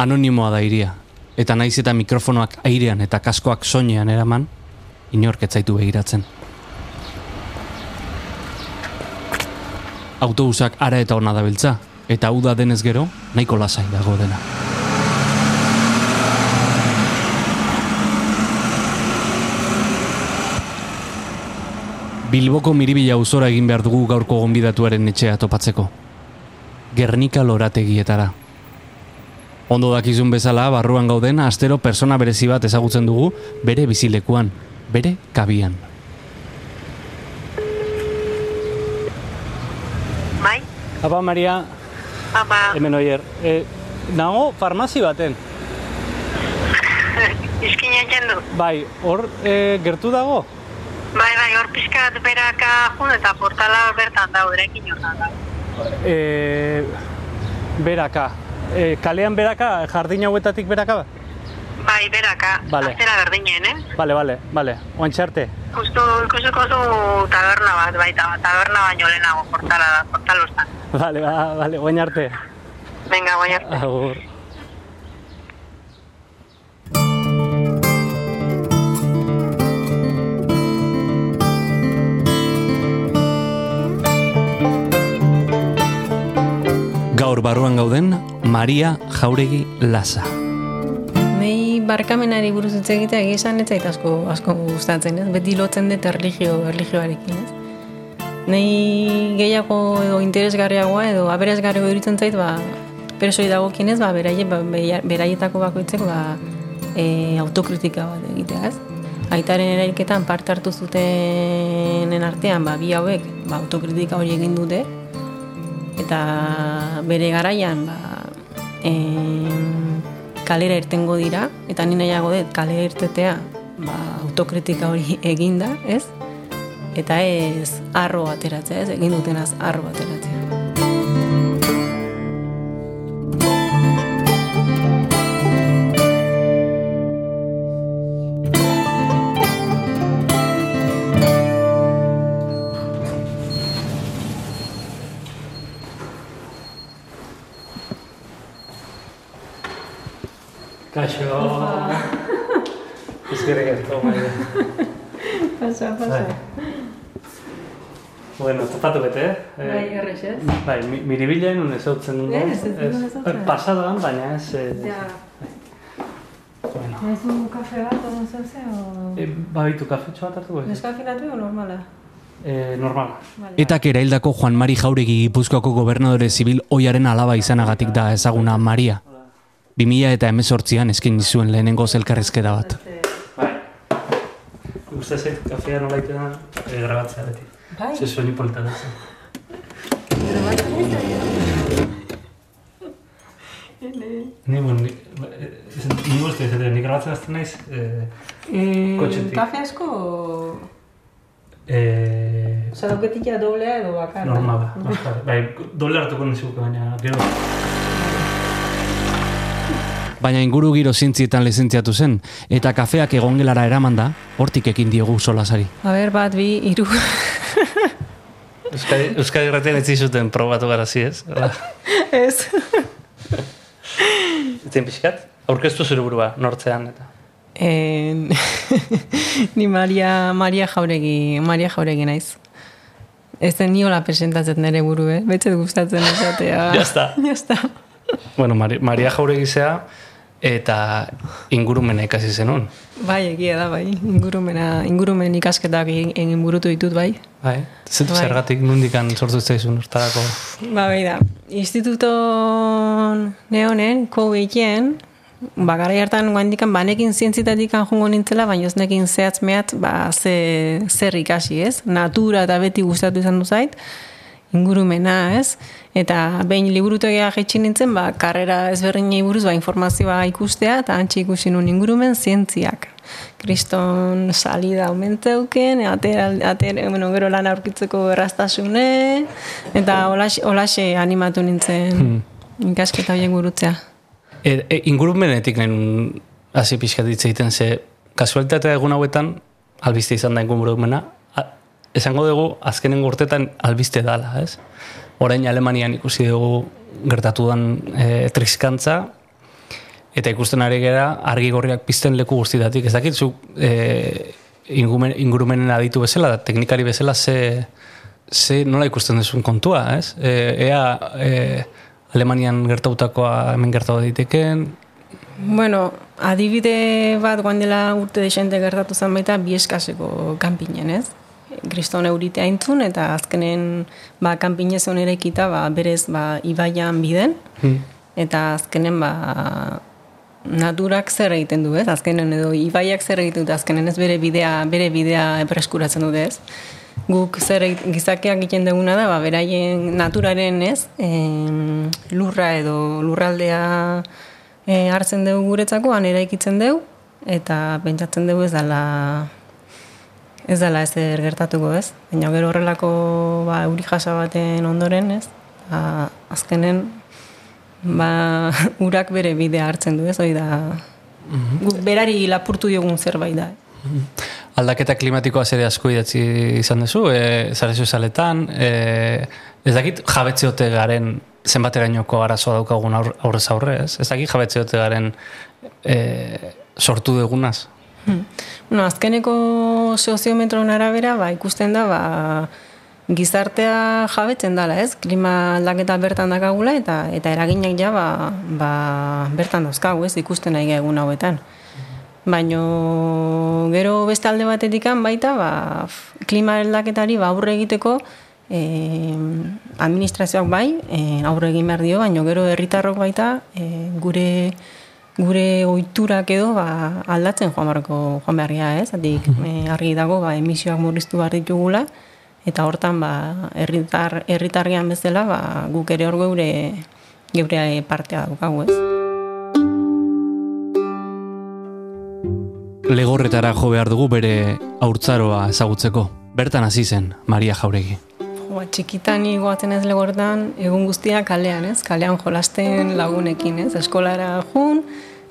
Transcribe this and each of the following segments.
Anonimoa da iria, eta naiz eta mikrofonoak airean eta kaskoak soinean eraman, inork zaitu begiratzen. Autobusak ara eta ona dabiltza, eta uda denez gero, nahiko lasai dago dena. Bilboko miribila uzora egin behar dugu gaurko gonbidatuaren etxea topatzeko. Gernika lorategietara. Ondo dakizun bezala, barruan gauden, astero persona berezi bat ezagutzen dugu bere bizilekuan, bere kabian. Bai, Apa, Maria, ama, hemen oier. E, nago, farmazi baten. izkina du. Bai, hor e, gertu dago? Bai, bai, hor pixkat beraka jun eta portala bertan dago, erekin hortan dago. E, beraka. E, kalean beraka, jardin hauetatik beraka ba? Bai, beraka, Vale. aztera berdinen, eh? Bale, bale, bale. Oantxarte. Justu ikusiko zu taberna bat, baita, taberna baino lehenago portala da, portalostan. Bale, ba, bale, oain arte. Venga, baina. Agur. Gaur barruan gauden, Maria Jauregi Lasa. Nei barkamenari buruz hitz egitea egia esan ez zait asko, asko gustatzen, ez? Beti lotzen dut erlijio, erlijioarekin, ez? Nei gehiago edo interesgarriagoa edo aberasgarriago iruditzen zait, ba, persoi dagokienez, ba, beraie, ba, beraietako bakoitzek, ba, e, autokritika bat egitea, ez? Aitaren erailketan parte hartu zutenen artean, ba, bi hauek, ba, autokritika hori egin dute, eta bere garaian ba, em, kalera irtengo dira eta ni nahiago dut kalera irtetea ba, autokritika hori eginda, ez? Eta ez arro ateratzea, ez? Egin dutenaz arro ateratzea. Bueno, topatu bete, eh? Bai, errex, ez? Bai, mi- miribilen un ezautzen dut. Ez, ez dut ezautzen. Pasadoan, baina ez... Eh, Ja. Bueno. Naizu kafe bat, edo zeuze, o... E, babitu kafetxo bat hartuko ez? Neskafinatu o normala? E, normala. Vale. Eta eraildako Juan Mari Jauregi Gipuzkoako gobernadore zibil oiaren alaba izanagatik da ezaguna Maria. 2000 eta emezortzian eskin zuen lehenengo zelkarrizkeda bat. Uste zait, kafea nola itean e, grabatzea beti. Bai? Ze soinu polita da. Ni, bueno, ni, ez- ni uste ez ni grabatzen azten naiz, e, Eh, Kotxetik. kafe asko... e, Osa, dauketik doblea edo bakarra. normala. Bai, doble hartuko nizuke, baina gero. Baina inguru giro zientzietan lizentziatu zen, eta kafeak egongelara eraman da, hortik ekin diogu solasari. A ber, bat, bi, iru. Euskadi, Euskadi erratean ez zizuten probatu garazi ez? Ez. Etzen pixkat? Aurkeztu zure burua, nortzean eta. En... Ni Maria, Maria Jauregi, Maria Jauregi naiz. Ez zen niola presentatzen nire buru, eh? Betxet gustatzen esatea. Ya está. Ya está. Bueno, Mari, Maria Jauregi zea, eta ingurumena ikasi zenun. Bai, egia da, bai. Ingurumena, ingurumen ikasketak egin, burutu ditut, bai. Bai? Zer, Bai. Zergatik nundikan sortu zaizun hortarako. Ba, bai da. Instituto neonen, COVID-en, ba, gara hartan guandikan, banekin zientzitatik jungo nintzela, baina ez nekin zehatz mehat, ba, ze, zer ikasi, ez? Natura eta beti gustatu izan du zait, ingurumena, ez? Eta behin liburutegia jaitsi nintzen, ba, karrera ezberdinei buruz, ba, informazioa ikustea, eta antxe ikusi nun ingurumen zientziak. Kriston salida aumenteuken, atera, atera, bueno, gero lan aurkitzeko erraztasune, eta olaxe, olaxe animatu nintzen ikasketa horiek burutzea. E, e, ingurumenetik lehen hasi pixkat hitz egiten ze kasualitatea egun hauetan albiste izan da ingurumena esango dugu azkenen urtetan albiste dala, ez? Orain Alemanian ikusi dugu gertatu dan e, triskantza eta ikusten ari gera argi gorriak pizten leku guztietatik. Ez dakit, zu e, ingumen, ingurumenen aditu bezala, teknikari bezala, ze, ze nola ikusten duzun kontua, ez? E, ea e, Alemanian gertautakoa hemen gertatu daiteken, Bueno, adibide bat guan dela urte desente gertatu zen baita bi eskaseko kanpinen, ez? Kriston euritea intzun, eta azkenen ba, kanpinez onera ikita, ba, berez ba, ibaian biden, eta azkenen ba, naturak zer egiten du, ez? Azkenen edo ibaiak zer egiten du, azkenen ez bere bidea, bere bidea preskuratzen dute, ez? Guk zer gizakiak egiten duguna da, ba, beraien naturaren, ez? Em, lurra edo lurraldea e, hartzen dugu guretzako, han eraikitzen dugu, eta pentsatzen dugu ez dela ez dela ezer gertatuko, ez? Baina gero horrelako ba, euri jasa baten ondoren, ez? Ba, azkenen ba, urak bere bidea hartzen du, ez? Hoi da, guk berari lapurtu diogun zerbait da. aldaketa klimatikoa zere asko idatzi izan duzu, e, zare sozialetan, e, ez dakit jabetzeote garen zenbaterainoko arazoa daukagun aur, aurrez aurre, ez? Ez dakit jabetzeote garen e, sortu dugunaz. Bueno, azkeneko soziometron arabera, ba, ikusten da, ba, gizartea jabetzen dala, ez? Klima aldaketa bertan dakagula eta eta eraginak ja ba, ba, bertan dauzkagu, ez? Ikusten nahi egun hauetan. Baino gero beste alde batetikan baita, ba, klima aldaketari ba, aurre egiteko eh, administrazioak bai, eh, aurre egin behar dio, baino gero herritarrok baita eh, gure gure ohiturak edo ba, aldatzen joan beharko joan beharria, ez? Zatik, eh, argi dago ba, emisioak murriztu behar ditugula eta hortan ba herritar herritargean bezala ba, guk ere hor geure geure partea daukagu, ez? Legorretara jo behar dugu bere haurtzaroa ezagutzeko. Bertan hasi zen Maria Jauregi. Ba, txikitan igoatzen ez legortan, egun guztia kalean, ez? Kalean jolasten lagunekin, ez? Eskolara jun,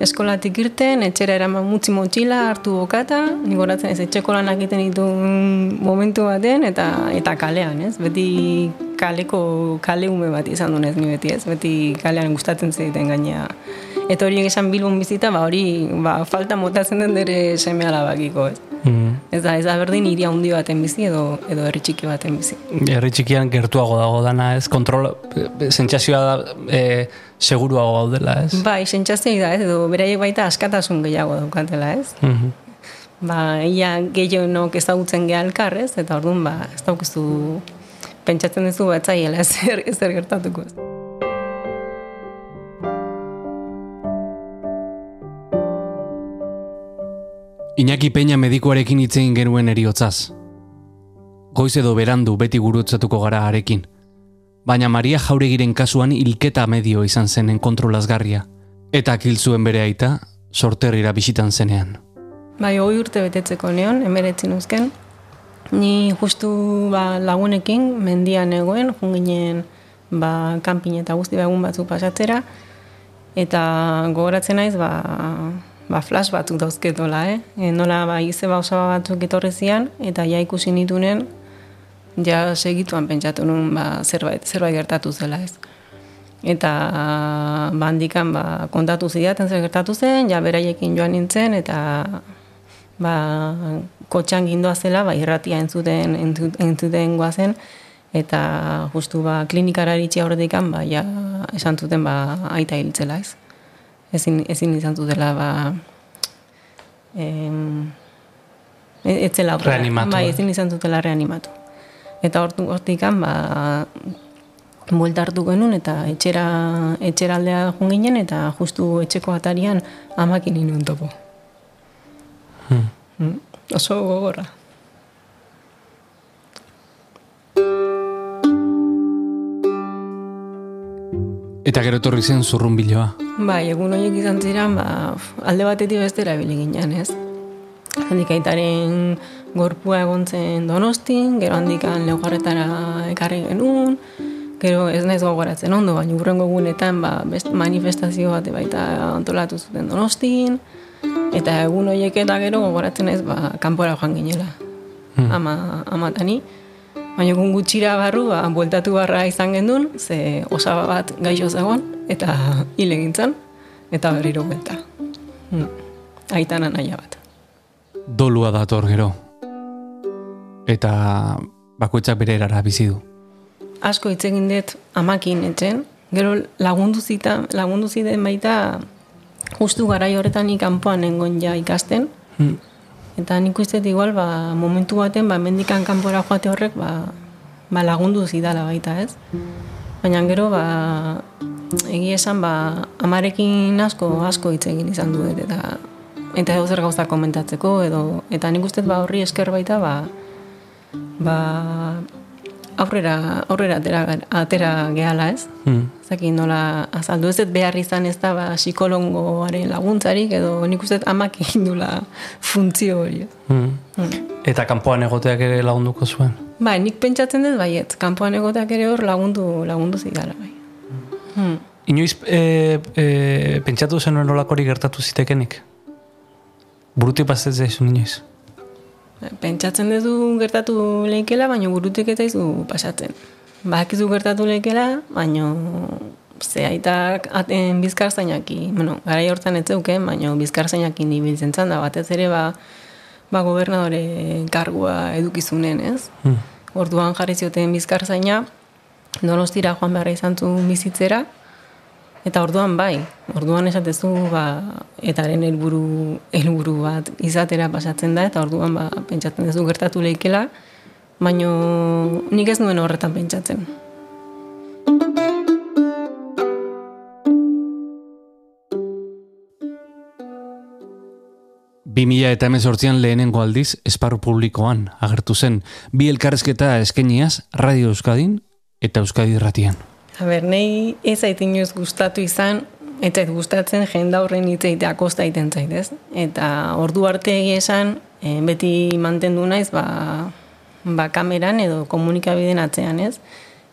eskolatik irten, etxera eraman mutzi motxila, hartu bokata, nigoratzen ez etxeko lanak egiten ditu momentu baten, eta eta kalean, ez? Beti kaleko kale ume bat izan dunez ni beti, ez? Beti kalean gustatzen zeiten gainea. Eta horiek esan bilbon bizita, ba hori ba, falta motatzen den dere seme alabakiko, ez? Mm. Ez da, ez da berdin hiri handi baten bizi edo edo herri txiki baten bizi. Herri txikian gertuago dago dana, ez? Kontrol, e, sentsazioa da e, seguruago gaudela, ez? Bai, sentsazioa da, ez, edo beraiek baita askatasun gehiago daukatela, ez? Mhm. Ba, ia gehienok ezagutzen geha elkar, ez? Eta orduan, ba, ez daukizu pentsatzen duzu batzaiela ezer, ezer gertatuko. ez. Iñaki Peña medikuarekin hitz egin genuen eriotzaz. Goiz edo berandu beti gurutzatuko gara arekin. Baina Maria Jauregiren kasuan hilketa medio izan zenen kontrolazgarria. Eta kil zuen bere aita, sorterrira bisitan zenean. Bai, hoi urte betetzeko neon, emeretzin uzken. Ni justu ba, lagunekin mendian egoen, jun ginen ba, kanpin eta guzti egun batzuk pasatzera. Eta gogoratzen naiz, ba, ba flash batzuk dauzketola, eh? E, nola ba, izeba osaba batzuk etorri zian, eta ja ikusi nitunen, ja segituan pentsatu nun ba, zerbait, zerbait gertatu zela, ez? Eta ba, handikan ba, kontatu zidaten zer gertatu zen, ja beraiekin joan nintzen, eta ba, kotxan gindoa zela, ba, irratia entzuten, entzut- entzuten goazen, eta justu ba, klinikara iritsi aurretikan, ba, ja, esan zuten ba, aita hiltzela, ez? Ezin, ezin izan zutela, ba, em, e- ez zela aurrera. Reanimatu, Bai, eh? ezin izan zutela reanimatu. Eta hortu hortikan, ba, buelta hartu genuen eta etxera, etxera aldea ginen eta justu etxeko atarian amakin inun topo. Mm, Oso gogorra. Eta gero etorri zen zurrunbiloa. Bai, egun horiek izan ziren, ba, alde batetik bestera ibili ginen, ez? Handik aitaren gorpua egon zen donostin, gero handikan leugarretara ekarri genuen, gero ez naiz gogoratzen ondo, baina urrengo egunetan ba, best, manifestazio bat baita antolatu zuten donostin, eta egun horiek eta gero gogoratzen naiz ba, kanpora joan ginela, ama, amatani. Baina egun gutxira barru, ba, bueltatu barra izan gendun, ze osaba bat gaixo zegoen, eta hil egin zen. eta berriro benta. Hmm. Aitan anaia bat. Dolua dator gero. Eta bakoitzak bere erara bizi du. Asko hitz egin dut amakin etzen, gero lagundu zita, lagundu ziten baita justu garai horretan nik kanpoan nengon ja ikasten. Hmm. Eta nik uste igual, ba, momentu baten, ba, mendikan kanpora joate horrek, ba, ba lagundu zidala baita, ez? Baina gero, ba, egia esan, ba, amarekin asko, asko hitz egin izan du, eta eta edo zer gauza komentatzeko, edo, eta nik uste ba, horri esker baita, ba, ba, aurrera, aurrera atera, atera gehala, ez? Hmm. Zaki nola azaldu ez behar izan ez da ba, psikolongoaren laguntzarik edo nik uste amak egin dula funtzio hori. Hmm. Hmm. Eta kanpoan egoteak ere lagunduko zuen. Bai, nik pentsatzen dut baiet, kanpoan egoteak ere hor lagundu lagundu zidala bai. Hmm. Inoiz e, e, pentsatu zenuen nolakori gertatu zitekenik? Burutik pasatzen zaizun inoiz? Pentsatzen duzu gertatu leikela, baina burutik eta izu pasatzen. Bakizu gertatu leikela, baina ze aitak aten bizkarzainaki, bueno, gara hortan ez zeuken, baina bizkarzainakin ibiltzen zan da, batez ere ba, ba gobernadore kargua edukizunen, ez? Hmm. Orduan jarri zioten bizkarzaina, donostira joan beharra izan zuen bizitzera, eta orduan bai, orduan esatezu ba, etaren helburu helburu bat izatera pasatzen da, eta orduan ba, pentsatzen duzu gertatu leikela, baino nik ez nuen horretan pentsatzen. Bi mila eta hemezortzian lehenengo aldiz esparru publikoan agertu zen. Bi elkarrezketa eskeniaz Radio Euskadin eta Euskadi Irratian. A ber, nahi ez ait inoz gustatu izan, ez zait gustatzen jenda horren hitzeitea kosta iten zait, ez? Eta ordu arte esan, eh, beti mantendu naiz, ba, ba kameran edo komunikabideen atzean, ez?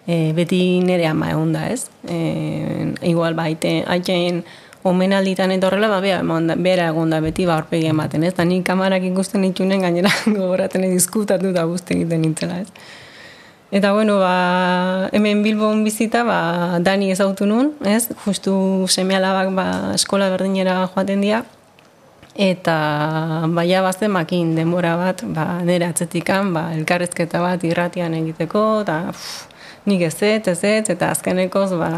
E, beti nire ama egon da, ez? E, igual, ba, aite, aiteen omenalditan eta horrela, ba, bera, bera egon da beti, ba, horpegi ematen, ez? Da, ni kamarak ikusten itxunen gainera gogoraten diskutatu da guzti egiten nintzela, ez? Eta bueno, ba, hemen Bilbon bizita, ba, Dani ezautu nun, ez? Justu seme alabak ba, eskola berdinera joaten dira. Eta baia bazen makin denbora bat, ba, nire atzetikan, ba, elkarrezketa bat irratian egiteko, eta pff, nik ez ez, ez ez, eta azkenekoz, ba,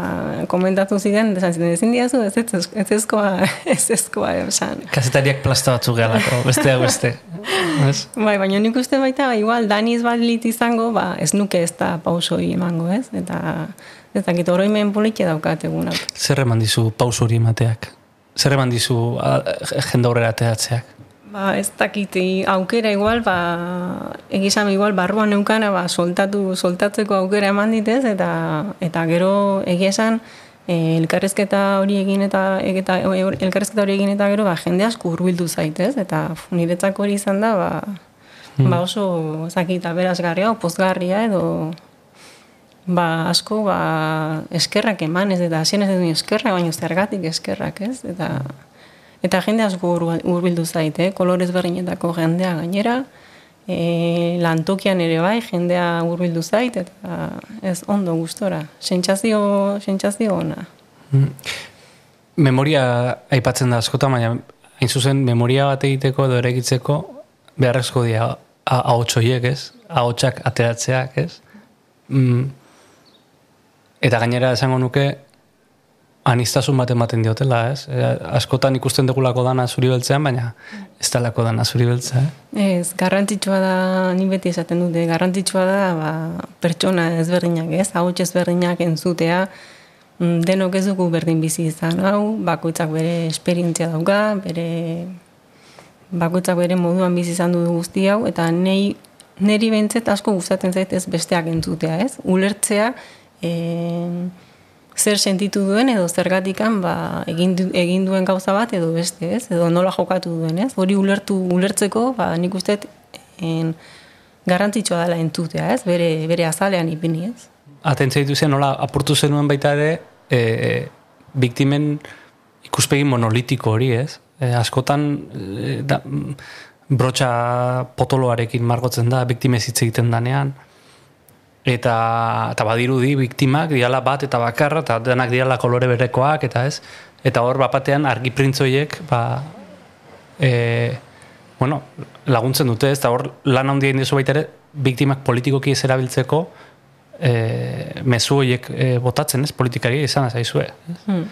komentatu ziren, esan ziren, ezin diazu, ez ez, ez ezkoa, ez ezkoa, esan. Kazetariak plasta batzuk gehalako, besteak beste. Ez? Bai, baina nik uste baita, ba, igual, daniz balit izango, ba, ez nuke ez da pausoi emango, ez? Eta, ez dakit, oroimen politia daukat egunak. Zer eman dizu pauso hori emateak? Zer eman dizu jende aurrera ateatzeak? Ba, ez dakit, aukera igual, ba, egizan igual, barruan neukana, ba, soltatu, soltatzeko aukera eman ditez, eta, eta gero egizan, e, elkarrezketa hori egin eta, eta elkarrezketa hori egin eta gero, ba, jende asko hurbildu zaitez, eta pf, niretzako hori izan da, ba, ba oso, ez dakit, aberasgarria, o pozgarria, edo, ba, asko, ba, eskerrak eman, ez, eta hasien ez dut eskerrak, baina zergatik eskerrak, ez, eta, eta jende asko hur- hurbildu zaite, eh? kolorez berdinetako jendea gainera, e, lantokian ere bai, jendea hurbildu zait, eta ez ondo gustora, sentsazio, sentsazio ona. Memoria aipatzen da askotan, baina hain zuzen memoria bat egiteko edo eraikitzeko beharrezko dira ahots horiek, ez? Ahotsak ateratzeak, ez? Mm. Eta gainera esango nuke anistasun bat ematen diotela, ez? E, askotan ikusten degulako dana zuri beltzean, baina ez dalako dana zuri beltzea, eh? Ez, garrantzitsua da, ni beti esaten dute, garrantzitsua da ba, pertsona ezberdinak ez, ahots ezberdinak entzutea, mm, denok ez dugu berdin bizi izan, hau, bakoitzak bere esperientzia dauka, bere bakoitzak bere moduan bizi izan du guzti hau, eta nei, neri behintzet asko gustatzen zait ez besteak entzutea, ez? Ulertzea, e, zer sentitu duen edo zergatikan ba, egin, du- egin duen gauza bat edo beste, ez? Edo nola jokatu duen, ez? Hori ulertu ulertzeko, ba, nik uste en, garrantzitsua dela entzutea, ez? Bere, bere azalean ipini, ez? Atentzia zen, nola apurtu zenuen baita ere, e, biktimen ikuspegi monolitiko hori, ez? E, askotan, e, da, brotxa potoloarekin margotzen da, biktimez hitz egiten danean, eta, eta badirudi biktimak diala bat eta bakarra, eta denak diala kolore berekoak, eta ez, eta hor bapatean argi printzoiek, ba, e, bueno, laguntzen dute, ez, eta hor lan handia indiozu baita ere, biktimak politikoki ez erabiltzeko, e, mezu horiek e, botatzen, ez, politikari izan zaizue. Hmm.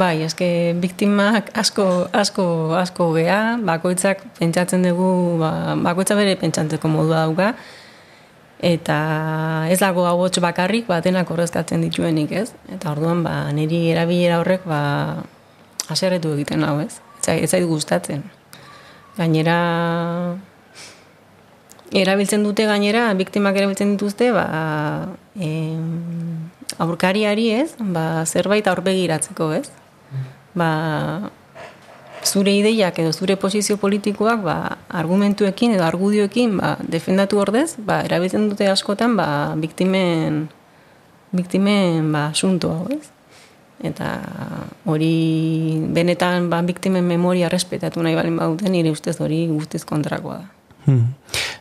Bai, eske biktimak asko, asko, asko gea, bakoitzak pentsatzen dugu, ba, bakoitza bere pentsantzeko modua dauka, eta ez dago hau bakarrik, ba, denak horrezkatzen dituenik, ez? Eta orduan, ba, niri erabilera horrek, ba, aserretu egiten hau, ez? Ez zait gustatzen. Gainera, erabiltzen dute gainera, biktimak erabiltzen dituzte, ba, em, aurkariari ez, ba, zerbait aurpegiratzeko ez. Ba, zure ideiak edo zure posizio politikoak ba, argumentuekin edo argudioekin ba, defendatu ordez, ba, erabiltzen dute askotan ba, biktimen, biktimen ba, sunto hau ez. Eta hori benetan ba, biktimen memoria respetatu nahi balin baduten, nire ustez hori guztiz kontrakoa da. Hmm.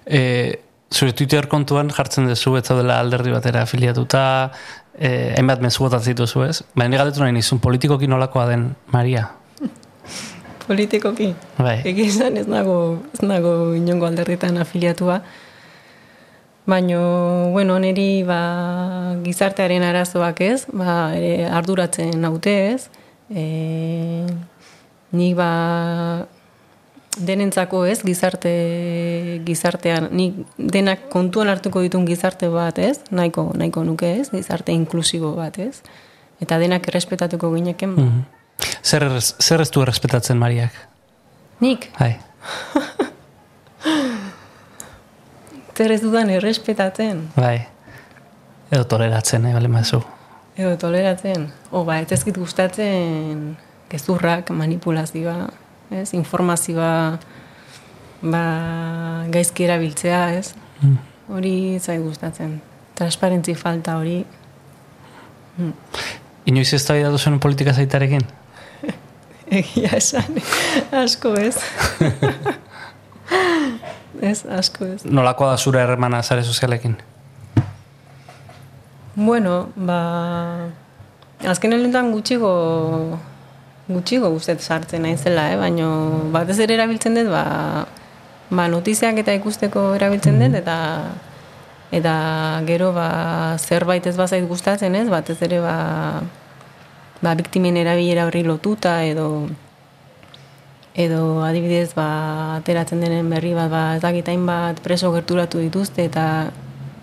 E, zure Twitter kontuan jartzen duzu ez dela alderdi batera afiliatuta, e, hainbat mezu botat zituzu ez? Baina galetu nahi nizun, politikoki nolakoa den Maria? politikoki? Bai. Egizan ez nago, ez nago inongo alderditan afiliatua. Baina, bueno, niri ba, gizartearen arazoak ez, ba, ere arduratzen naute ez. E, nik ba, denentzako ez, gizarte, gizartean, ni denak kontuan hartuko ditun gizarte bat ez, nahiko, nahiko nuke ez, gizarte inklusibo bat ez, eta denak errespetatuko gineken. Mm -hmm. Zer, zer ez du errespetatzen Mariak? Nik? Hai. zer ez dudan errespetatzen? Bai. Edo toleratzen, eh, bale mazu. Edo toleratzen. O, ba, ez ezkit gustatzen gezurrak, manipulazioa, ez? Informazioa ba, gaizki erabiltzea, ez? Mm. Hori zai gustatzen. Transparentzi falta hori. Mm. Inoiz ez da zen politika zaitarekin? Egia esan, asko ez. ez, asko ez. Nolakoa da zure hermana zare sozialekin? Bueno, ba... Azken helentan gutxigo gutxiko guztet sartzen naizela, eh? baina batez ere erabiltzen dut, ba, ba notiziak eta ikusteko erabiltzen dut, eta eta gero ba, zerbait ez bazait gustatzen ez, batez ere ba, ba, biktimen erabilera horri lotuta, edo edo adibidez ba, ateratzen denen berri bat, ba, ez dakitain bat preso gerturatu dituzte, eta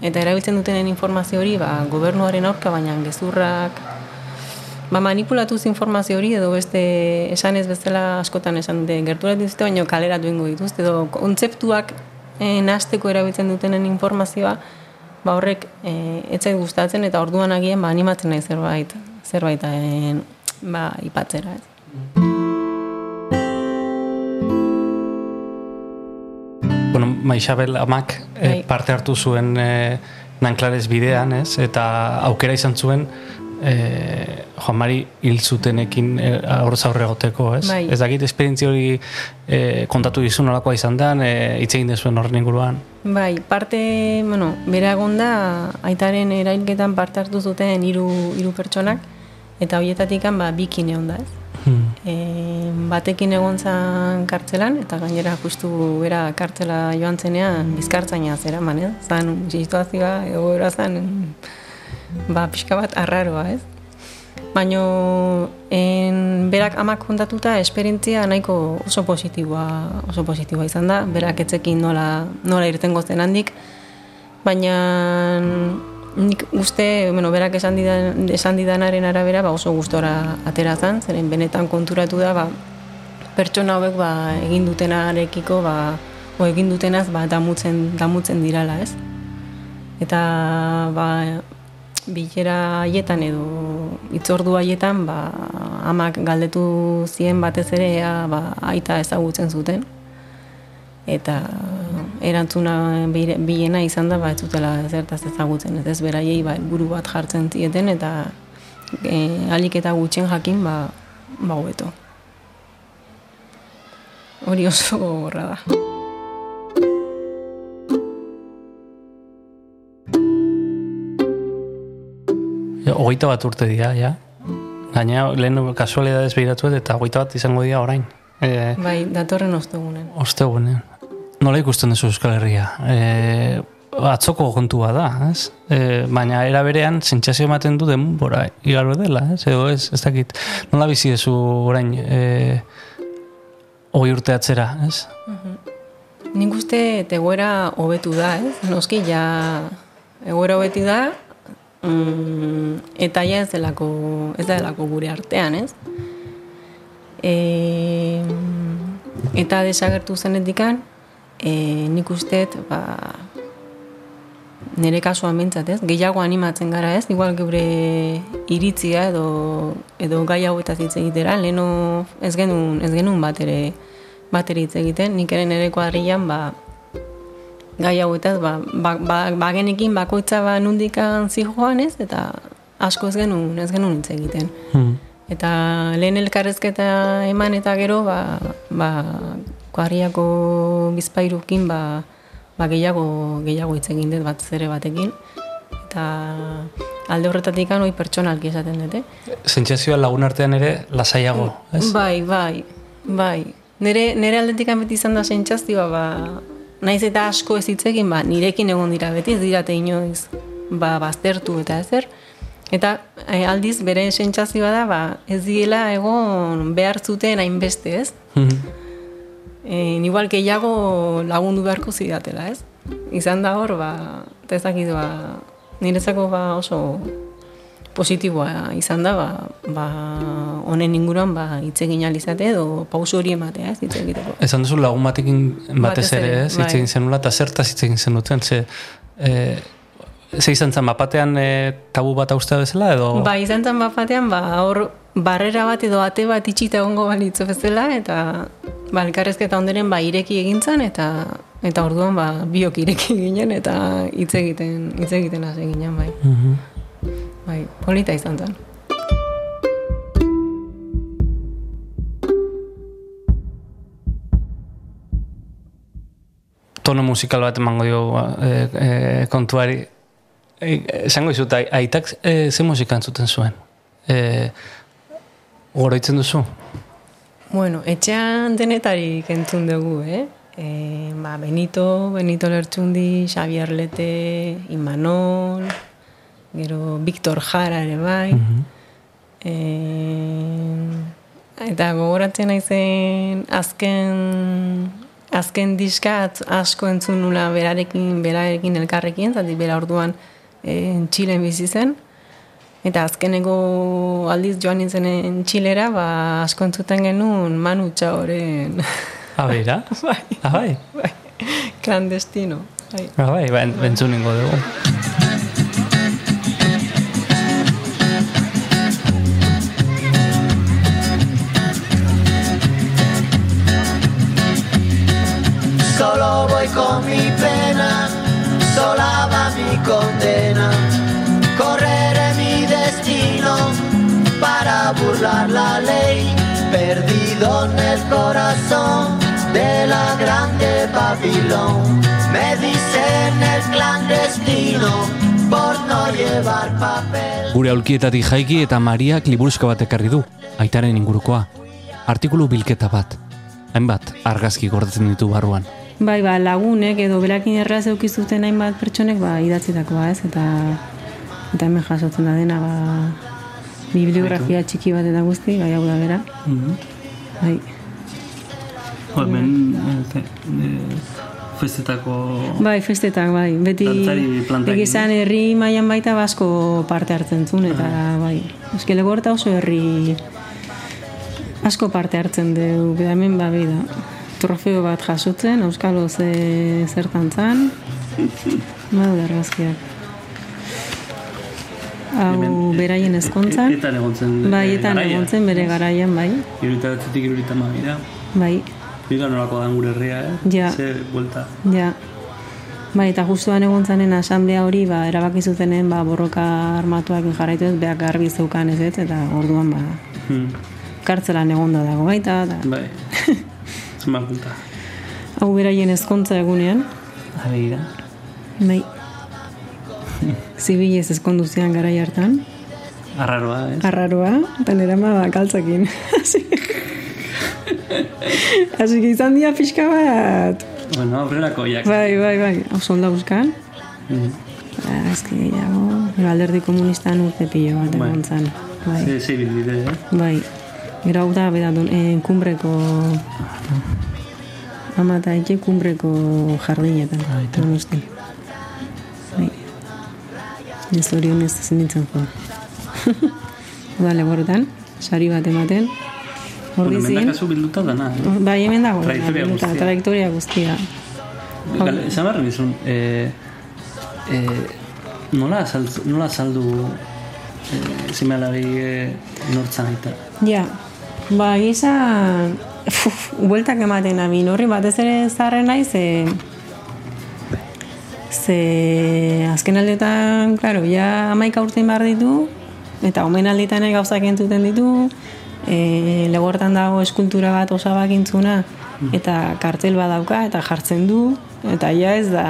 eta erabiltzen dutenen informazio hori ba, gobernuaren aurka, baina gezurrak, ba, manipulatuz informazio hori edo beste esan ez bezala askotan esan de gerturat dituzte, baina kaleratu ingo dituzte, edo kontzeptuak e, nasteko erabiltzen dutenen informazioa, ba horrek e, etzait gustatzen eta orduan agien ba, animatzen nahi zerbait, zerbait e, ba, ipatzera. Ez. Bueno, Maixabel amak e, parte hartu zuen e, nanklarez bidean, ez? Eta aukera izan zuen e, Juan Mari hil zutenekin e, aurrez aurre goteko, ez? Bai. Ez dakit esperientzia hori e, kontatu dizu nolakoa izan da, e, hitz egin dezuen horren inguruan. Bai, parte, bueno, bere agonda, aitaren erailketan parte hartu zuten hiru hiru pertsonak, eta horietatik ba, bikin egon da, ez? Hmm. E, batekin egon zan kartzelan, eta gainera justu bera kartzela joan zenean bizkartzaina zera, man, ez? Zan, situazioa, egoera zan, ba, pixka bat arraroa, ez? Baina berak amak kontatuta esperientzia nahiko oso positiboa, oso positiboa izan da, berak etzekin nola, nola irten gozten handik, baina nik uste, bueno, berak esan, didan, esan didanaren arabera ba oso gustora atera zan, zeren benetan konturatu da, ba, pertsona hauek ba, egin dutenarekiko, ba, o egin dutenaz ba, damutzen, damutzen dirala, ez? Eta ba, bilera haietan edo itzordu haietan ba, amak galdetu zien batez ere ea, ba, aita ezagutzen zuten eta erantzuna bilena izan da ba, ez zutela zertaz ezagutzen ez ez beraiei ba, buru bat jartzen zieten eta e, alik eta gutxen jakin ba, ba hobeto hori oso gogorra da Hogeita bat urte dira, ja. Gaina, lehen kasualidadez behiratu eta hogeita bat izango dira orain. E, Bai, datorren ostegunen. Ostegunean. Nola ikusten duzu Euskal Herria? E, atzoko kontua da, ez? E, baina era berean sentsazio ematen du denbora igaro dela, ez? Edo ez, ez dakit. Nola bizi duzu orain e, hogei urte atzera, ez? Nik uste egoera hobetu da, ez? Noski ja egoera hobetu da, mm, eta ja ez delako, ez delako gure artean, ez? E, eta desagertu zenetikan, e, nik usteet, ba, nire kasuan bintzat, ez? Gehiago animatzen gara, ez? Igual geure iritzia edo, edo gai hauetaz hitz egitera, leheno ez genuen, ez genuen bat ere, bat ere hitz egiten, nik ere nire kuadrilan, ba, gai hauetaz, ba, ba, ba, ba genekin bakoitza ba nundikan zijoan ez, eta asko ez genuen, ez genuen hitz egiten. Hmm. Eta lehen elkarrezketa eman eta gero, ba, ba kuadriako bizpairukin, ba, ba gehiago, gehiago hitz egin dut bat zere batekin. Eta alde horretatik hoi pertsonalki esaten dute. Sentsazioa lagun artean ere lasaiago, ez? Bai, bai, bai. Nere, nere aldetik beti izan da sentsazioa, ba, naiz eta asko ez hitz egin, ba, nirekin egon dira beti, ez dirate inoiz, ba, baztertu eta ezer. Eta e, aldiz bere sentsazioa da, ba, ez diela egon behar zuten hainbeste, ez? Mhm. E, igual gehiago lagundu beharko zidatela, ez? Izan da hor, ba, eta ez dakit, ba, niretzako ba oso positiboa izan da, ba, ba honen inguruan ba, hitz egin alizate edo pauso hori ematea, ez, hitz egiteko. Esan duzu lagun batekin batez ere, ez? Hitz bai. egin zenula, eta zertaz hitz egin zenuten, ze... E, ze izan zen, bapatean e, tabu bat austea bezala, edo... Ba, izan zen bat batean, ba, hor barrera bat edo ate bat itxita egongo balitzo bezala, eta ba, elkarrezketa onderen ba, ireki egin zen, eta eta orduan ba, biok ireki ginen, eta hitz egiten, hitz egiten hasi ginen, bai. Mhm. Bai, polita izan zen. tono musikal bat emango dio e, e, kontuari. E, esango izut, ai- aitak e, ze musika entzuten zuen? E, Goroitzen duzu? Bueno, etxean denetarik entzun dugu, eh? E, ba, Benito, Benito Lertxundi, Xavier Lete, Imanol, gero Victor Jara ere bai. e, eta gogoratzen naizen azken azken diskat asko entzun nula berarekin, berarekin elkarrekin, zati bera orduan e, Txilen bizi zen. Eta azkeneko aldiz joan nintzenen Txilera, ba, asko entzuten genuen Manu Txaoren, Ah, beira? bai, Ah, bai? clandestino. Bai. Ah, bai, ba, entzun ningo dugu. Corazón de la grande Babilón. Me dicen el clandestino por no llevar papel. Gure aulkietatik jaiki eta Mariak liburuzko bat ekarri du, aitaren ingurukoa. Artikulu bilketa bat. Hainbat, argazki gordetzen ditu barruan. Bai, ba, lagunek edo berakin erraz eukizuten hainbat pertsonek ba, idatzitakoa ez, eta eta hemen jasotzen da dena, ba, bibliografia txiki bat eta guzti, bai hau da bera. Bai. Hemen, festetako... Bai, festetak, bai. Beti egizan herri mailan baita basko parte hartzen zuen, eta bai. Eske legorta oso herri asko parte hartzen du, beda hemen ba, bai da. Trofeo bat jasotzen, Euskalo ze zertan zan. Badu da argazkiak. Hau beraien ezkontzan. Etan egon zen. Bai, etan egon zen bere garaian, bai. Irurita batzetik irurita mabira. Bai, Biga nolako da gure herria, eh? Ja. Ze buelta. Ja. Bai, eta justuan egon zanen asamblea hori, ba, erabaki zutenen, ba, borroka armatuak jarraitu ez, beak garbi zeukan ez ez, eta orduan, ba, Hmm. kartzelan egonda dago baita, eta Bai. Zenbat buelta. hau beraien ezkontza egunean, Abegira. bai, zibilez ezkondu zian garai hartan, Arraroa, ez? arraroa, eta nire ama bakaltzakin. Así Así que izan dira pixka bat. Bueno, aurrerako jak. Bai, bai, bai, hau da buskan. Mm. Ba, azki gehiago, gero alderdi komunistan urte pilo bat Bai. egon zan. Bai, Sí, sí, bilbide, eh? bai. Gero hau da, beda, don, eh, kumbreko... Ama eta etxe kumbreko jardinetan. Donostin. Bai. Ez orionez zen nintzen jo. Uda legoretan, sari bat ematen. Bueno, Ordizin. mendakazu bilduta dana, eh? Bai, hemen dago. Trajektoria eta guztia. Trajektoria guztia. Gal, esan behar nizun, eh, eh, nola, azaldu, nola azaldu eh, zimelari eh, nortzan aita? Ja, ba, gisa, uf, bueltak ematen abin horri, batez ere zarren naiz, ze, ze azken aldetan, klaro, ja amaika urtein behar ditu, eta omen aldetan ere gauzak entzuten ditu, e, legortan dago eskultura bat osabakintzuna, eta kartel bat dauka, eta jartzen du, eta ja ez da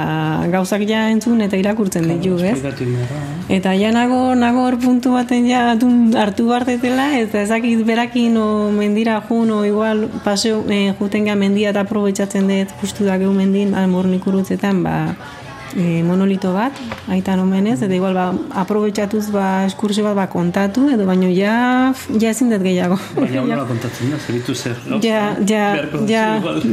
gauzak ja entzun eta irakurtzen ditu, ez? Eh? Eta ja nago, nago hor puntu baten ja hartu bartetela, eta ezakit berakin o mendira jun, o igual paseo e, juten mendia eta aprobetsatzen dut justu da gehu mendin, almornik urutzetan, ba, e, monolito bat, aitan omenez, eta igual ba, aprobetsatuz ba, eskursio bat ba, kontatu, edo baino ja, ja ezin dut gehiago. Baina hor nola kontatzen da, zeritu zer. Ja, ja, ja,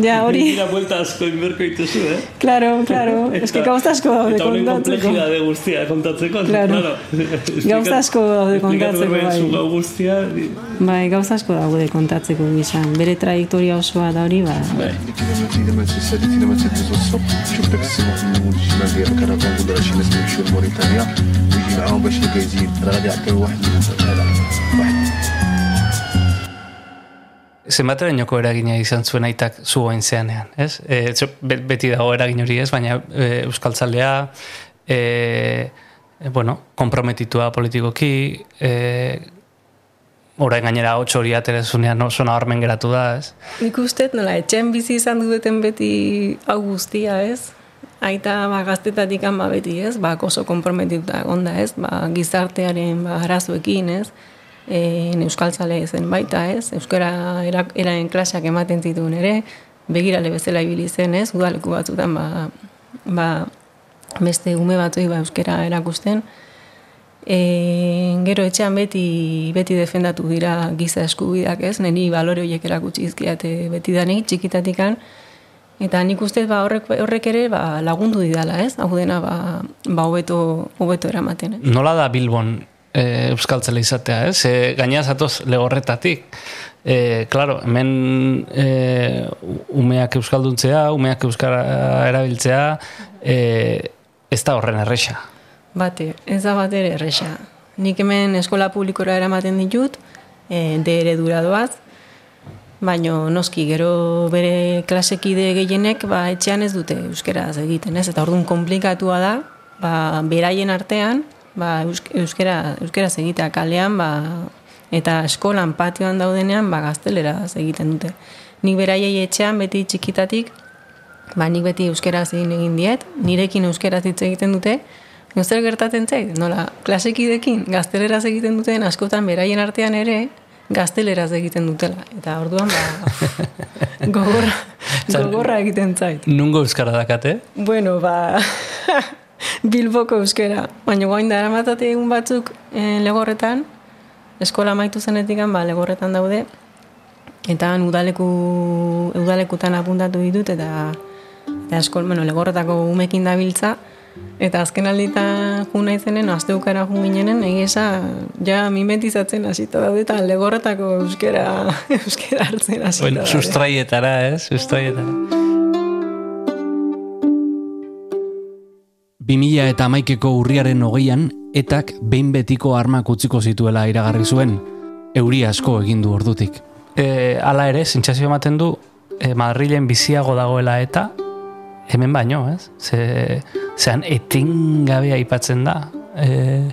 ja, hori. Mentira buelta asko inberko dituzu, eh? Claro, claro, eske gauza asko daude Eta honen kontatzeko. komplejidade guztia kontatzeko. Claro. Gauza asko daude kontatzeko, bai. Esplikatu guztia. Bai, gauza asko daude kontatzeko gizan. Bere trajektoria osoa da hori, ba, Bai. شوف داك السي محمود الجمال ديال الكرفان ولا شي ناس يمشيو لموريتانيا ويجي معاهم باش يلقى يزيد راه غادي يعطيو واحد هذا واحد zenbaterainoko eragina izan zuen aitak zu zeanean, ez? E, txo, be- beti dago eragin hori ez, baina e, euskaltzalea, e, e, bueno, komprometitua politikoki, e, orain gainera hotx hori aterezunean oso nabarmen geratu da, ez? Nik uste, nola, etxean bizi izan duten beti hau guztia, ez? Aita ba, gaztetatik ama beti, ez? Ba, oso komprometituta egonda, ez? Ba, gizartearen ba, arazoekin, ez? E, euskaltzale zen baita, ez? Euskara era, eraen klaseak ematen zituen ere, begirale bezala ibili zen, ez? Udaleku batzutan, ba, ba, beste ume batzuei ba, euskara erakusten. E, gero etxean beti beti defendatu dira giza eskubideak ez, neni balore horiek erakutsi izkiate beti danik, txikitatikan, eta nik uste ba, horrek, horrek ere ba, lagundu didala ez, hau dena ba, ba hobeto, hobeto eramaten. Ez? Nola da Bilbon e, euskaltzale izatea, ez? E, gaina zatoz legorretatik. E, claro, hemen e, umeak euskalduntzea, umeak euskara erabiltzea, e, ez da horren erresa. Bate, ez da bat ere erresa. Nik hemen eskola publikora eramaten ditut, e, de eredura doaz, baino noski gero bere klasekide gehienek ba, etxean ez dute euskeraz egiten, ez? Eta orduan komplikatua da, ba, beraien artean, ba, eusk- euskera, euskeraz egitea kalean, ba, eta eskolan patioan daudenean, ba, gazteleraz egiten dute. Nik beraiei etxean beti txikitatik, ba, nik beti euskeraz egin egin diet, nirekin euskeraz hitz egiten dute, zer gertatzen zait, nola, klasekidekin gazteleraz egiten duten askotan beraien artean ere gazteleraz egiten dutela. Eta orduan, ba, gogorra, gogorra egiten zait. Nungo euskara dakate? Bueno, ba, Bilboko euskera. Baina guain da eramatate egun batzuk eh, legorretan, eskola maitu zenetik ba, legorretan daude, eta udaleku, udalekutan apuntatu ditut, eta, eta eskol, bueno, legorretako umekin dabiltza, eta azken alditan jun naizenen, asteukara jun ginenen, egiesa, ja mimetizatzen hasita daude, eta legorretako euskera, euskera hartzen hasita Bueno, daude. sustraietara, ez? Sustraietara. 2000 eta amaikeko urriaren hogeian, etak behin betiko armak utziko zituela iragarri zuen, euri asko egin du ordutik. E, ala ere, zintxazio ematen du, e, Madrilen biziago dagoela eta hemen baino, ez? Ze, zean etengabe aipatzen da. E,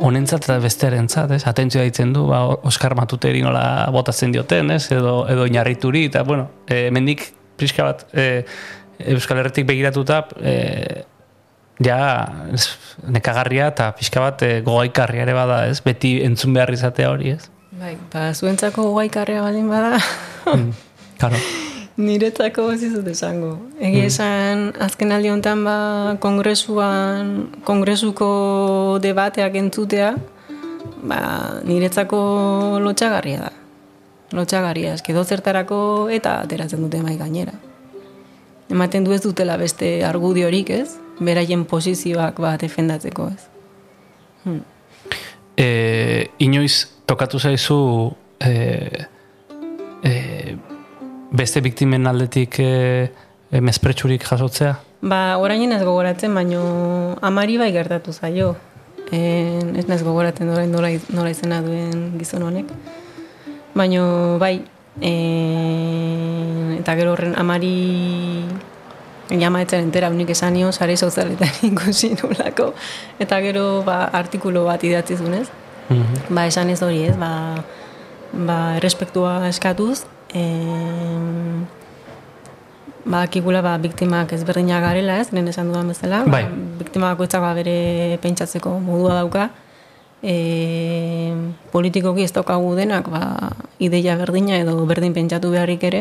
honentzat eta besterentzat, ez? Atentzioa ditzen du, ba, Oskar Matuteri nola botatzen dioten, ez? Edo, edo inarrituri, eta, bueno, e, mendik pixka bat, e, Euskal Herretik begiratuta, e, ja ez, nekagarria eta pixka bat e, gogaikarria ere bada, ez? Beti entzun behar izatea hori, ez? Bai, ba, zuentzako guaikarrea baldin bada, Mm, Claro. niretzako ez dizut esango. Egi esan, azken aldi honetan ba, kongresuan, kongresuko debateak entzutea, ba, niretzako lotxagarria da. Lotxagarria, eski zertarako eta ateratzen dute mai gainera. Ematen du ez dutela beste argudiorik, ez? Beraien posizioak ba, defendatzeko, ez? E, inoiz tokatu zaizu e, e, beste biktimen aldetik e, e, mespretsurik jasotzea? Ba, orain ez gogoratzen, baino amari bai gertatu zaio. En, ez naz gogoratzen nola, nola, nola izena duen gizon honek. Baino bai, en, eta gero horren amari jama etzen entera unik esan nion, sare sozialetan ikusi nolako. Eta gero ba, artikulu bat idatzi zunez. Mhm. Ba, esan ez hori ez, ba, ba, errespektua eskatuz, em, ba, akigula ba, biktimak ezberdinak garela ez, lehen esan dudan bezala. Bai. Ba, biktima bakoitzak ba, bere pentsatzeko modua dauka. E, politikoki ez daukagu denak ba, ideia berdina edo berdin pentsatu beharrik ere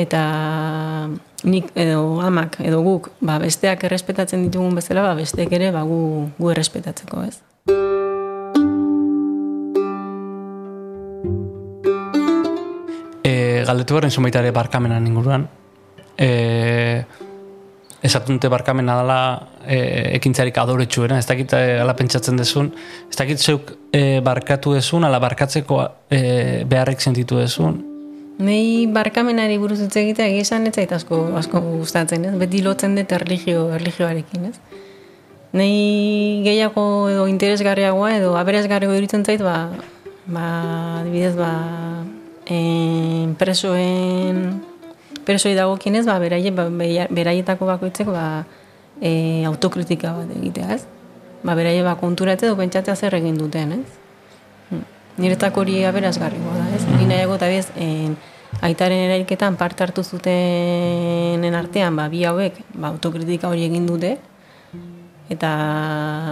eta nik edo amak edo guk ba, besteak errespetatzen ditugun bezala ba, besteek ere ba, gu, gu errespetatzeko ez. Galdetu horren zumaita ere barkamenan inguruan. E, esatunte barkamena dela e, ekintzarik adoretsuena, ez dakit e, ala pentsatzen dezun, ez dakit zeuk e, barkatu dezun, ala barkatzeko e, beharrek sentitu dezun. Nei barkamenari buruz hitz egitea esan ez asko, asko gustatzen, ez? Beti lotzen dut erlijio, erlijioarekin, ez? Nei gehiago edo interesgarriagoa edo aberasgarriago iruditzen zait, ba, ba, adibidez, ba, en, presoen, presoi dagokienez, ba, beraie, ba, beraietako bakoitzeko, ba, e, autokritika bat egitea, ez? Ba, beraie, ba, konturatzea edo pentsatzea zer egin duten, ez? Niretzako hori aberazgarrikoa da, ez? Ni nahiago eta bez, en, aitaren erailketan parte hartu zutenen artean, ba, bi hauek, ba, autokritika hori egin dute, eta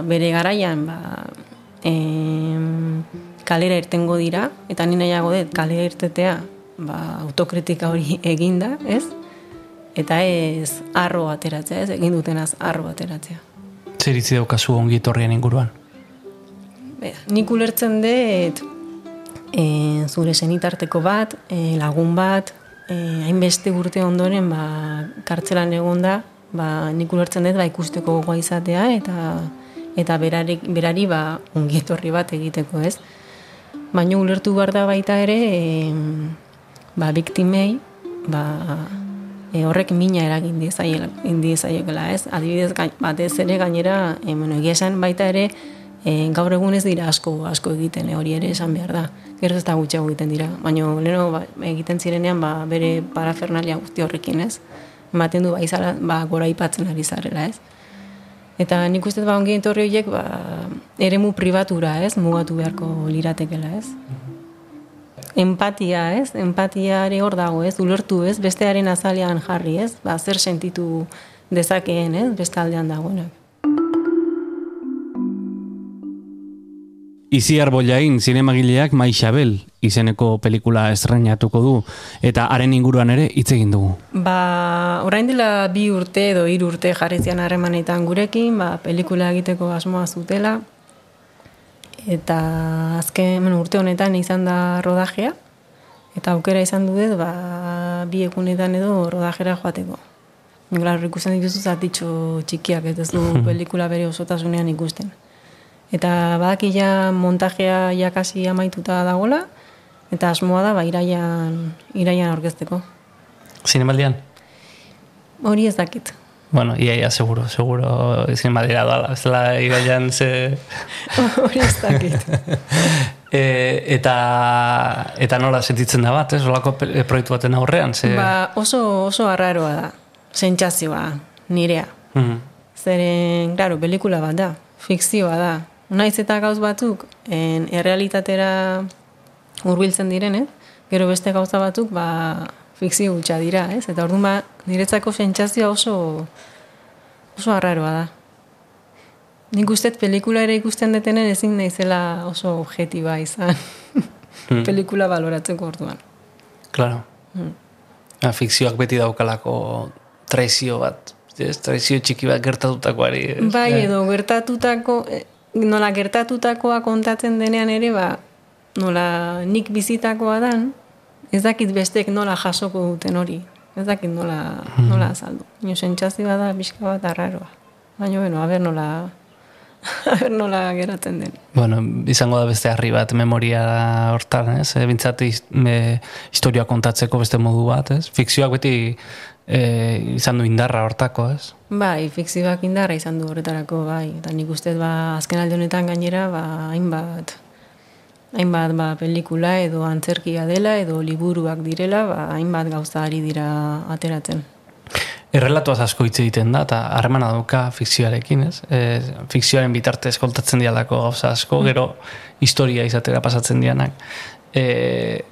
bere garaian, ba, em, kalera irtengo dira, eta ni nahiago dut kalera irtetea, ba, autokritika hori eginda, ez? Eta ez arro ateratzea, ez? Egin dutenaz arro ateratzea. Zer itzi daukazu ongi etorrien inguruan? Bera, nik ulertzen dut e, zure senitarteko bat, e, lagun bat, e, hainbeste urte ondoren ba, kartzelan egonda, ba, nik ulertzen dut ba, ikusteko gogoa izatea eta eta berari, berari ba, ongi etorri bat egiteko, ez? Baina ulertu behar da baita ere, e, ba, biktimei, ba, e, horrek mina eragin diezaiela, diezaiekela, ez? Adibidez, gain- batez ere gainera, e, bueno, esan baita ere, e, gaur egun ez dira asko asko egiten, e, hori ere esan behar da. Gero ez da gutxiago egiten dira, baina leheno ba, egiten zirenean ba, bere parafernalia guzti horrekin, ez? Ematen du ba, izala, ba, gora ipatzen ari zarela, ez? Eta nik uste ba, ongi etorri horiek ba, eremu pribatura, ez? Mugatu beharko liratekela, ez? Empatia, ez? Empatia ere hor dago, ez? Ulertu, ez? Bestearen azalean jarri, ez? Ba, zer sentitu dezakeen, ez? Beste aldean dagoenak. Iziar Bollain zinemagileak Mai Xabel izeneko pelikula estrenatuko du eta haren inguruan ere hitz egin dugu. Ba, orain dela bi urte edo hiru urte jarri zian harremanetan gurekin, ba, pelikula egiteko asmoa zutela. Eta azken bueno, urte honetan izan da rodajea. Eta aukera izan dut, ba, bi egunetan edo rodajera joateko. Claro, ikusten dituzu zatitxo txikiak, ez du pelikula bere osotasunean ikusten. Eta badaki ja montajea jakasi amaituta dagola, eta asmoa da ba, iraian, iraian aurkezteko. Zinemaldian? Hori ez dakit. Bueno, ia, ia, seguro, seguro zinemaldiera dala. Ez dela iraian ze... Hori ez dakit. e, eta, eta nola sentitzen da bat, ez? Olako pe- proiektu baten aurrean, ze... ba, oso, oso arraroa da. Sentsazioa, nirea. Mhm. Zeren, claro, pelikula bat da. Fikzioa da. Naiz eta gauz batzuk, en, errealitatera hurbiltzen direnez, gero beste gauza batzuk, ba, fikzio gutxa dira, ez? Eta orduan, ba, niretzako sentsazioa oso, oso arraroa da. Nik uste pelikula ere ikusten detenen ezin naizela oso objetiba izan. pelikula baloratzeko orduan. Claro. Mm. fikzioak beti daukalako traizio bat, ez? traizio txiki bat gertatutakoari. Bai, Eh, edo gertatutako, eh, nola gertatutakoa kontatzen denean ere, ba, nola nik bizitakoa dan, ez dakit bestek nola jasoko duten hori. Ez dakit nola, nola azaldu. Nio sentsazioa bada pixka bat arraroa. Baina, bueno, a ber nola, a ber nola geratzen den. Bueno, izango da beste harri bat memoria hortan, ez? E, bintzat historia kontatzeko beste modu bat, ez? Fikzioak beti e, izan du indarra hortako, ez? Bai, fikzioak indarra izan du horretarako, bai. Eta nik uste ba, azken alde honetan gainera, ba, hainbat, hainbat ba, pelikula edo antzerkia dela edo liburuak direla, ba, hainbat gauza ari dira ateratzen. Errelatuaz asko hitz egiten da, eta harremana dauka fikzioarekin, ez? E, fikzioaren bitartez kontatzen dialako gauza asko, gero historia izatera pasatzen dianak. E,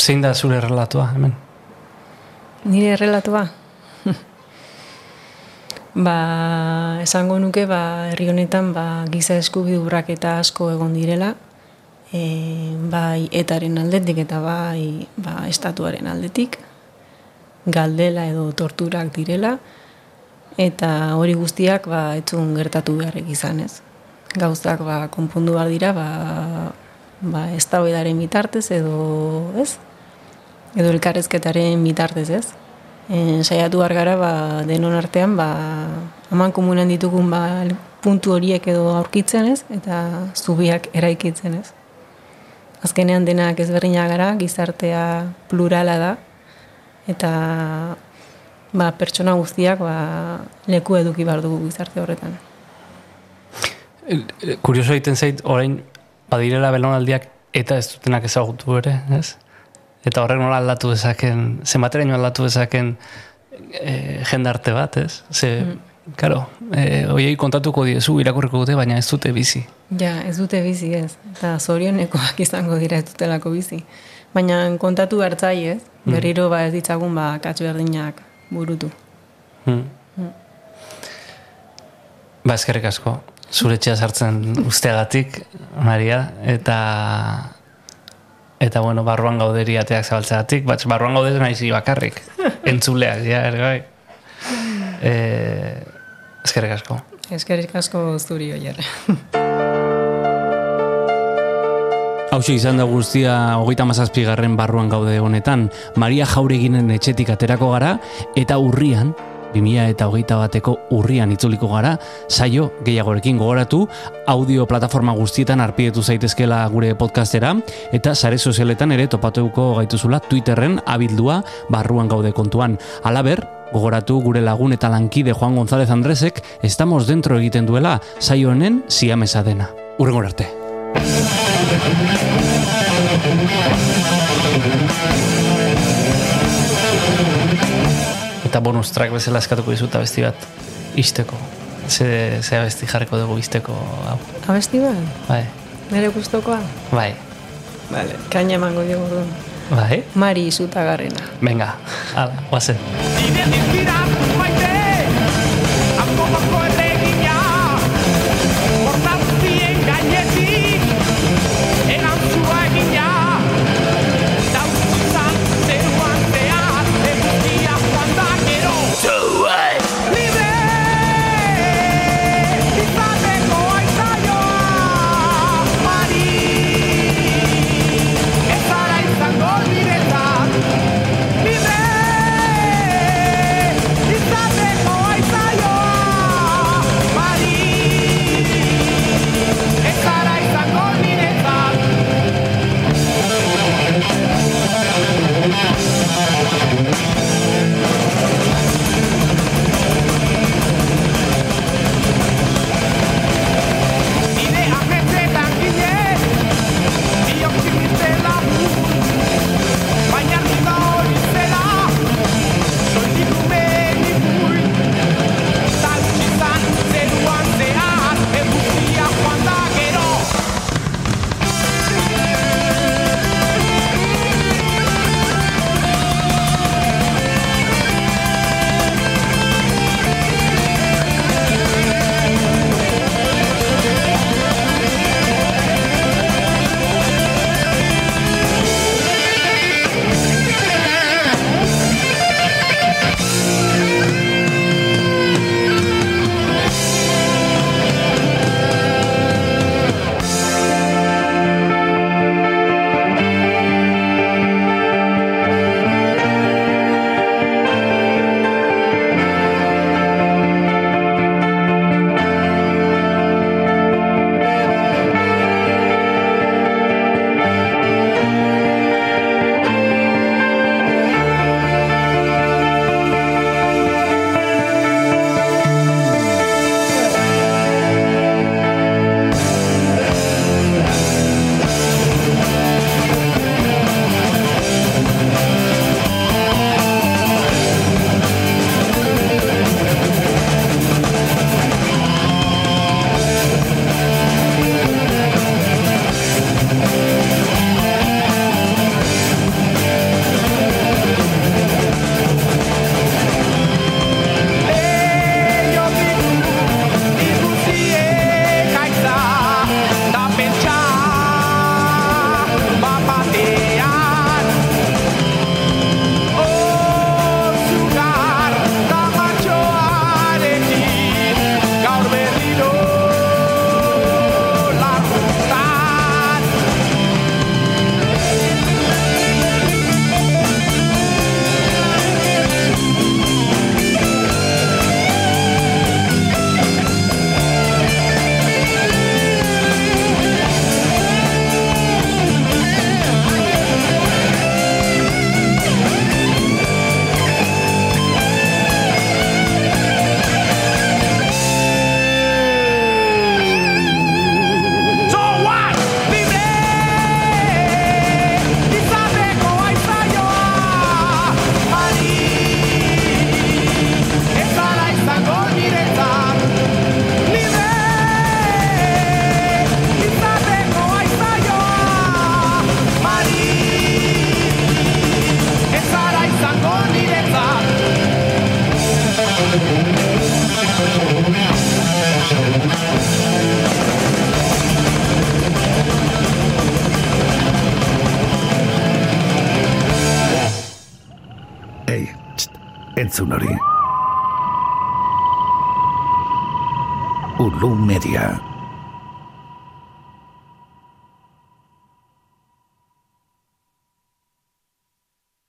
zein da zure errelatua, hemen? Nire errelatua? ba, esango nuke, ba, herri honetan, ba, giza eskubidurrak eta asko egon direla, e, bai etaren aldetik eta bai ba, estatuaren aldetik, galdela edo torturak direla, eta hori guztiak ba, etzun gertatu beharrek izan ez. Gauzak ba, konpondu behar dira, ba, ba, eztabaidaren bitartez edo ez, edo elkarrezketaren bitartez ez. E, saiatu behar gara ba, denon artean ba, aman komunen ditugun ba, puntu horiek edo aurkitzen ez, eta zubiak eraikitzen ez. Azkenean denak ezberdinak gara, gizartea plurala da, eta ba, pertsona guztiak ba, leku eduki behar dugu gizarte horretan. Kurioso egiten zait, orain badirela belonaldiak eta ez dutenak ezagutu ere, ez? Eta horrek nola aldatu dezaken, zenbateraino aldatu dezaken e, jendarte bat, ez? Ze, karo, e, oiei kontatuko diezu, irakurriko dute, baina ez dute bizi. Ja, ez dute bizi ez, eta zorionekoak izango dira ez dutelako bizi. Baina kontatu hartzai ez, berriro ba ez ditzagun ba katx berdinak burutu. Hmm. Ba, eskerrik asko. Zure etxea sartzen usteagatik, Maria, eta eta bueno, barruan gauderi ateak zabaltzeagatik, bat barruan gaudez naizi bakarrik. Entzuleak, ja, ere bai. E, eskerrik asko. Eskerrik asko zuri oier. Hauxe izan da guztia hogeita mazazpigarren barruan gaude honetan, Maria Jaureginen etxetik aterako gara, eta urrian, 2000 eta hogeita bateko urrian itzuliko gara, saio gehiagorekin gogoratu, audio plataforma guztietan arpidetu zaitezkela gure podcastera, eta sare sozialetan ere topatuko gaituzula Twitterren abildua barruan gaude kontuan. Alaber, gogoratu gure lagun eta lankide Juan González Andresek, estamos dentro egiten duela saio honen siamesa dena. Urrengor arte. Eta bonus track bezala eskatuko dizuta besti bat isteko. Ze, ze abesti jarriko dugu isteko hau. Abesti bat? Bai, Nere gustokoa? bai, Vale, kaina emango diogu du. bai. Mari izutagarrena. Venga, ala, guazen.